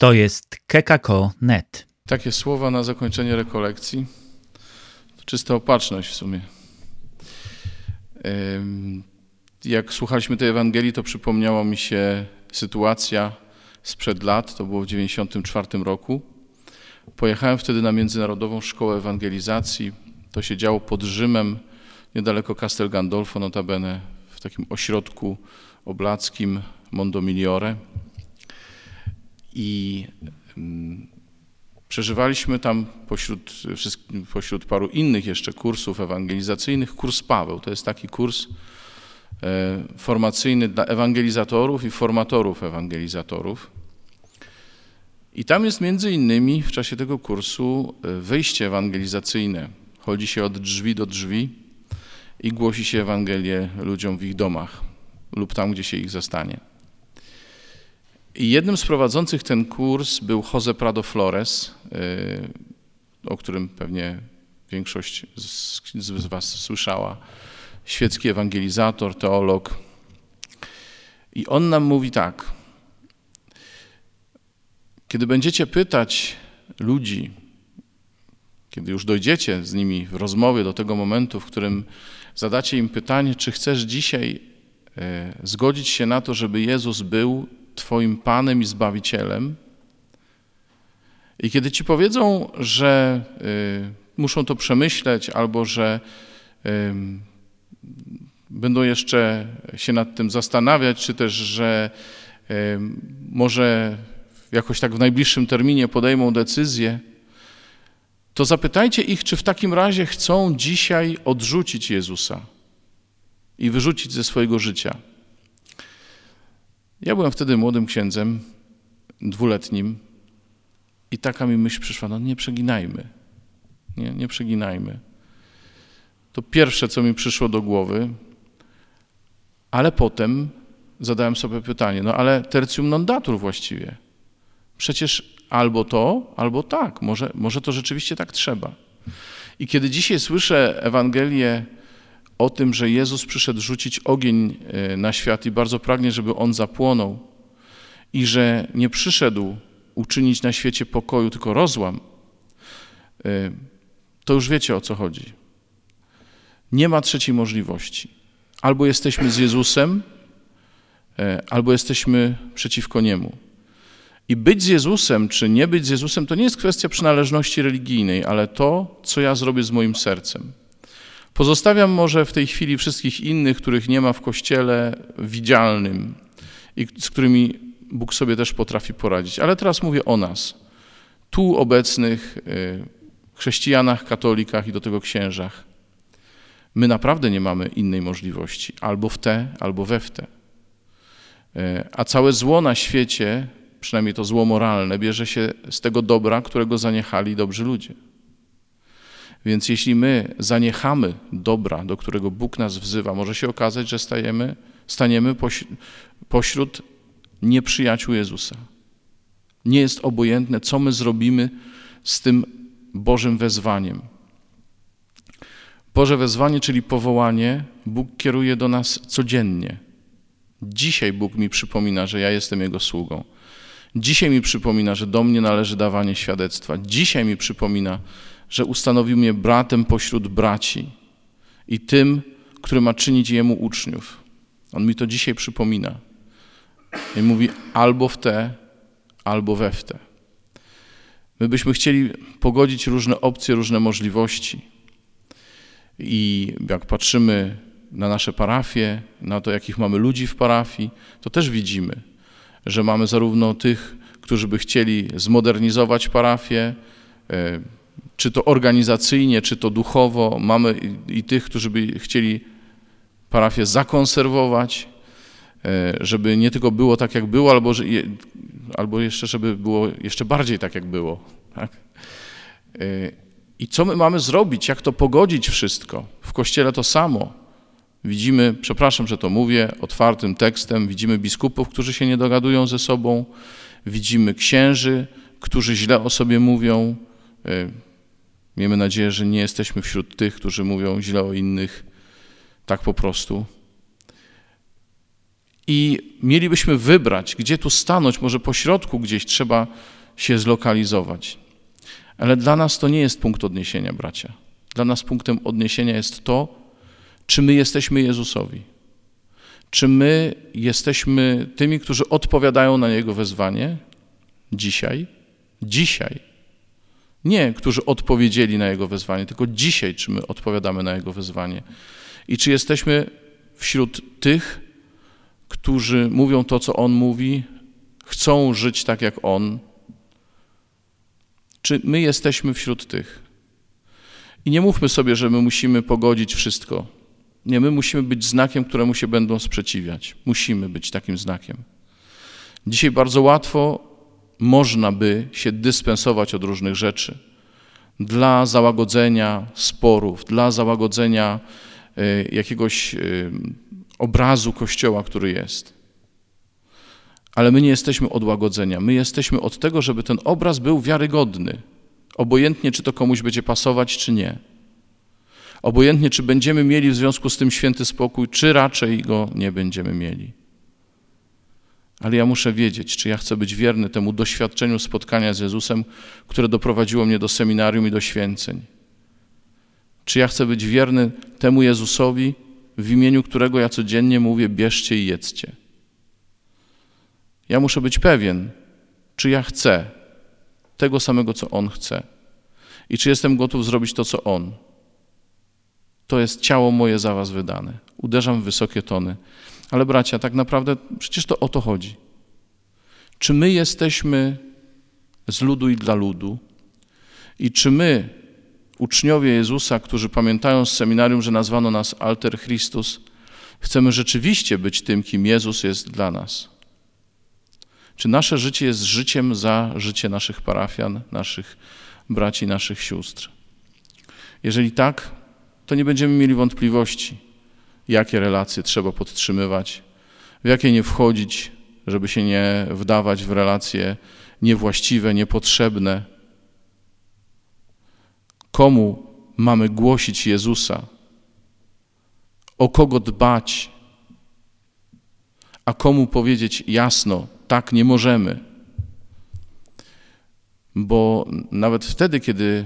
To jest kekako.net. Takie słowa na zakończenie rekolekcji. Czysta opatrzność w sumie. Jak słuchaliśmy tej Ewangelii, to przypomniała mi się sytuacja sprzed lat, to było w 1994 roku. Pojechałem wtedy na Międzynarodową Szkołę Ewangelizacji. To się działo pod Rzymem, niedaleko Castel Gandolfo, notabene w takim ośrodku oblackim Mondo Migliore. I mm, przeżywaliśmy tam pośród, pośród paru innych jeszcze kursów ewangelizacyjnych kurs Paweł. To jest taki kurs e, formacyjny dla ewangelizatorów i formatorów ewangelizatorów. I tam jest między innymi w czasie tego kursu e, wyjście ewangelizacyjne. Chodzi się od drzwi do drzwi i głosi się Ewangelię ludziom w ich domach lub tam, gdzie się ich zastanie. I jednym z prowadzących ten kurs był Jose Prado Flores, y, o którym pewnie większość z Was słyszała. Świecki ewangelizator, teolog. I on nam mówi tak. Kiedy będziecie pytać ludzi, kiedy już dojdziecie z nimi w rozmowie do tego momentu, w którym zadacie im pytanie, czy chcesz dzisiaj y, zgodzić się na to, żeby Jezus był Twoim Panem i Zbawicielem. I kiedy Ci powiedzą, że y, muszą to przemyśleć albo że y, będą jeszcze się nad tym zastanawiać, czy też, że y, może jakoś tak w najbliższym terminie podejmą decyzję, to zapytajcie ich, czy w takim razie chcą dzisiaj odrzucić Jezusa i wyrzucić ze swojego życia. Ja byłem wtedy młodym księdzem, dwuletnim i taka mi myśl przyszła, no nie przeginajmy, nie, nie przeginajmy. To pierwsze, co mi przyszło do głowy, ale potem zadałem sobie pytanie, no ale tertium non datur właściwie. Przecież albo to, albo tak. Może, może to rzeczywiście tak trzeba. I kiedy dzisiaj słyszę Ewangelię o tym, że Jezus przyszedł rzucić ogień e, na świat i bardzo pragnie, żeby on zapłonął i że nie przyszedł uczynić na świecie pokoju, tylko rozłam, e, to już wiecie o co chodzi. Nie ma trzeciej możliwości. Albo jesteśmy z Jezusem, e, albo jesteśmy przeciwko Niemu. I być z Jezusem, czy nie być z Jezusem, to nie jest kwestia przynależności religijnej, ale to, co ja zrobię z moim sercem. Pozostawiam może w tej chwili wszystkich innych, których nie ma w kościele widzialnym i z którymi Bóg sobie też potrafi poradzić. Ale teraz mówię o nas, tu obecnych y, chrześcijanach, katolikach i do tego księżach. My naprawdę nie mamy innej możliwości, albo w te, albo we w te. Y, a całe zło na świecie, przynajmniej to zło moralne, bierze się z tego dobra, którego zaniechali dobrzy ludzie. Więc jeśli my zaniechamy dobra, do którego Bóg nas wzywa, może się okazać, że stajemy, staniemy pośród nieprzyjaciół Jezusa. Nie jest obojętne, co my zrobimy z tym Bożym wezwaniem. Boże wezwanie, czyli powołanie, Bóg kieruje do nas codziennie. Dzisiaj Bóg mi przypomina, że ja jestem Jego sługą. Dzisiaj mi przypomina, że do mnie należy dawanie świadectwa. Dzisiaj mi przypomina, że ustanowił mnie bratem pośród braci i tym, który ma czynić jemu uczniów. On mi to dzisiaj przypomina. I mówi albo w te, albo we w te. My byśmy chcieli pogodzić różne opcje, różne możliwości. I jak patrzymy na nasze parafie, na to, jakich mamy ludzi w parafii, to też widzimy, że mamy zarówno tych, którzy by chcieli zmodernizować parafię, e, czy to organizacyjnie, czy to duchowo. Mamy i tych, którzy by chcieli parafię zakonserwować, e, żeby nie tylko było tak, jak było, albo, albo jeszcze, żeby było jeszcze bardziej tak, jak było. Tak? E, I co my mamy zrobić? Jak to pogodzić wszystko? W kościele to samo. Widzimy, przepraszam, że to mówię otwartym tekstem, widzimy biskupów, którzy się nie dogadują ze sobą, widzimy księży, którzy źle o sobie mówią, e, Miejmy nadzieję, że nie jesteśmy wśród tych, którzy mówią źle o innych tak po prostu. I mielibyśmy wybrać, gdzie tu stanąć, może po środku gdzieś trzeba się zlokalizować. Ale dla nas to nie jest punkt odniesienia, bracia. Dla nas punktem odniesienia jest to, czy my jesteśmy Jezusowi. Czy my jesteśmy tymi, którzy odpowiadają na Jego wezwanie dzisiaj? Dzisiaj. Nie, którzy odpowiedzieli na Jego wezwanie, tylko dzisiaj, czy my odpowiadamy na Jego wezwanie. I czy jesteśmy wśród tych, którzy mówią to, co On mówi, chcą żyć tak jak On, czy my jesteśmy wśród tych? I nie mówmy sobie, że my musimy pogodzić wszystko. Nie, my musimy być znakiem, któremu się będą sprzeciwiać. Musimy być takim znakiem. Dzisiaj bardzo łatwo można by się dyspensować od różnych rzeczy dla załagodzenia sporów, dla załagodzenia e, jakiegoś e, obrazu Kościoła, który jest. Ale my nie jesteśmy od łagodzenia. My jesteśmy od tego, żeby ten obraz był wiarygodny. Obojętnie, czy to komuś będzie pasować, czy nie. Obojętnie, czy będziemy mieli w związku z tym święty spokój, czy raczej go nie będziemy mieli. Ale ja muszę wiedzieć, czy ja chcę być wierny temu doświadczeniu spotkania z Jezusem, które doprowadziło mnie do seminarium i do święceń. Czy ja chcę być wierny temu Jezusowi, w imieniu którego ja codziennie mówię: bierzcie i jedzcie. Ja muszę być pewien, czy ja chcę tego samego, co On chce. I czy jestem gotów zrobić to, co On. To jest ciało moje za was wydane. Uderzam w wysokie tony. Ale bracia, tak naprawdę przecież to o to chodzi. Czy my jesteśmy z ludu i dla ludu? I czy my, uczniowie Jezusa, którzy pamiętają z seminarium, że nazwano nas Alter Christus, chcemy rzeczywiście być tym, kim Jezus jest dla nas? Czy nasze życie jest życiem za życie naszych parafian, naszych braci, naszych sióstr? Jeżeli tak, to nie będziemy mieli wątpliwości, jakie relacje trzeba podtrzymywać, w jakie nie wchodzić, żeby się nie wdawać w relacje niewłaściwe, niepotrzebne. Komu mamy głosić Jezusa? O kogo dbać? A komu powiedzieć jasno, tak nie możemy? Bo nawet wtedy, kiedy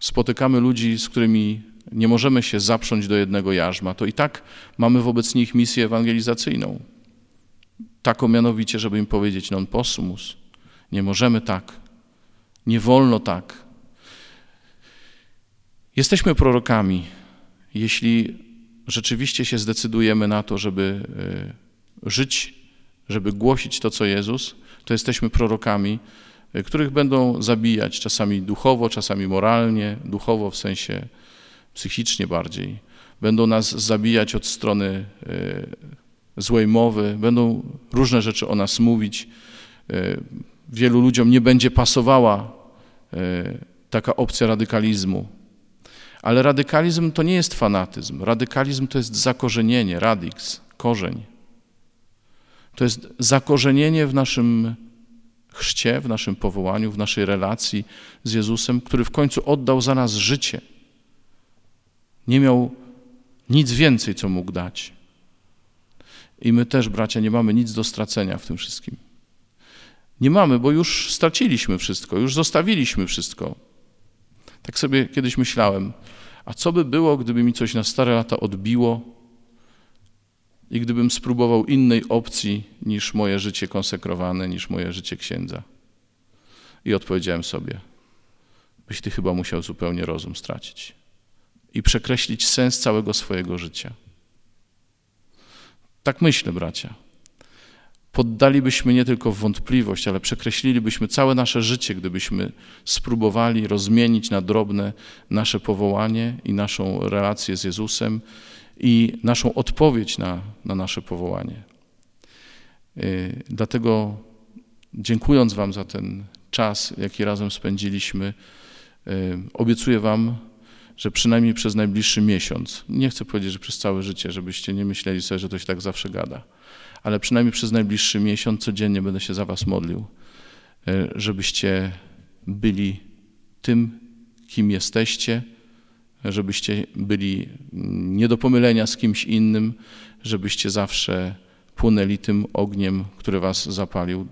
spotykamy ludzi, z którymi nie możemy się zaprząć do jednego jarzma, to i tak mamy wobec nich misję ewangelizacyjną. Taką mianowicie, żeby im powiedzieć non possumus. Nie możemy tak. Nie wolno tak. Jesteśmy prorokami, jeśli rzeczywiście się zdecydujemy na to, żeby e, żyć, żeby głosić to, co Jezus, to jesteśmy prorokami, e, których będą zabijać czasami duchowo, czasami moralnie, duchowo w sensie psychicznie bardziej. Będą nas zabijać od strony e, złej mowy, będą różne rzeczy o nas mówić. E, wielu ludziom nie będzie pasowała e, taka opcja radykalizmu. Ale radykalizm to nie jest fanatyzm. Radykalizm to jest zakorzenienie, radix, korzeń. To jest zakorzenienie w naszym chrzcie, w naszym powołaniu, w naszej relacji z Jezusem, który w końcu oddał za nas życie. Nie miał nic więcej, co mógł dać. I my też, bracia, nie mamy nic do stracenia w tym wszystkim. Nie mamy, bo już straciliśmy wszystko, już zostawiliśmy wszystko. Tak sobie kiedyś myślałem, a co by było, gdyby mi coś na stare lata odbiło i gdybym spróbował innej opcji niż moje życie konsekrowane, niż moje życie księdza? I odpowiedziałem sobie, byś ty chyba musiał zupełnie rozum stracić i przekreślić sens całego swojego życia. Tak myślę, bracia. Poddalibyśmy nie tylko wątpliwość, ale przekreślilibyśmy całe nasze życie, gdybyśmy spróbowali rozmienić na drobne nasze powołanie i naszą relację z Jezusem i naszą odpowiedź na, na nasze powołanie. Y, dlatego dziękując Wam za ten czas, jaki razem spędziliśmy, y, obiecuję Wam, że przynajmniej przez najbliższy miesiąc, nie chcę powiedzieć, że przez całe życie, żebyście nie myśleli sobie, że to się tak zawsze gada, ale przynajmniej przez najbliższy miesiąc codziennie będę się za was modlił, e, żebyście byli tym, kim jesteście, żebyście byli nie do pomylenia z kimś innym, żebyście zawsze płonęli tym ogniem, który was zapalił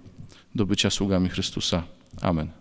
do bycia sługami Chrystusa. Amen.